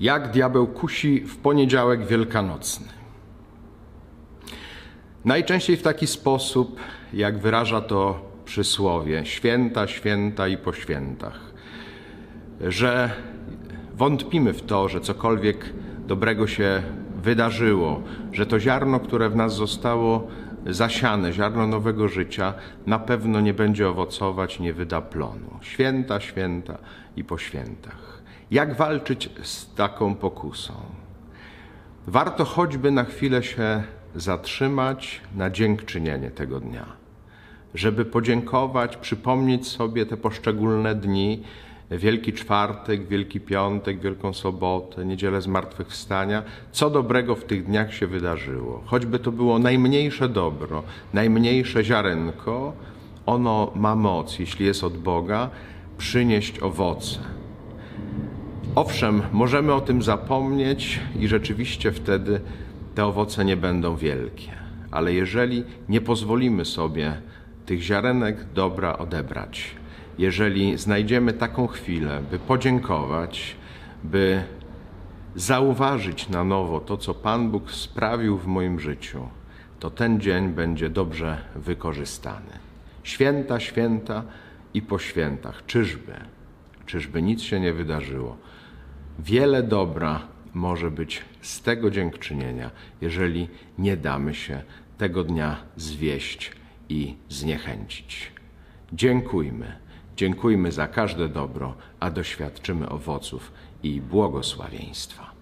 Jak diabeł kusi w poniedziałek wielkanocny. Najczęściej w taki sposób, jak wyraża to przysłowie: święta, święta i po świętach. Że wątpimy w to, że cokolwiek dobrego się wydarzyło, że to ziarno, które w nas zostało zasiane, ziarno nowego życia, na pewno nie będzie owocować, nie wyda plonu. Święta, święta i po świętach. Jak walczyć z taką pokusą? Warto choćby na chwilę się zatrzymać na dziękczynienie tego dnia, żeby podziękować, przypomnieć sobie te poszczególne dni, Wielki Czwartek, Wielki Piątek, Wielką Sobotę, Niedzielę Zmartwychwstania, co dobrego w tych dniach się wydarzyło. Choćby to było najmniejsze dobro, najmniejsze ziarenko, ono ma moc, jeśli jest od Boga, przynieść owoce. Owszem, możemy o tym zapomnieć i rzeczywiście wtedy te owoce nie będą wielkie. Ale jeżeli nie pozwolimy sobie tych ziarenek dobra odebrać, jeżeli znajdziemy taką chwilę, by podziękować, by zauważyć na nowo to, co Pan Bóg sprawił w moim życiu, to ten dzień będzie dobrze wykorzystany. Święta, święta i po świętach. Czyżby, czyżby nic się nie wydarzyło. Wiele dobra może być z tego dziękczynienia, jeżeli nie damy się tego dnia zwieść i zniechęcić. Dziękujmy. Dziękujmy za każde dobro, a doświadczymy owoców i błogosławieństwa.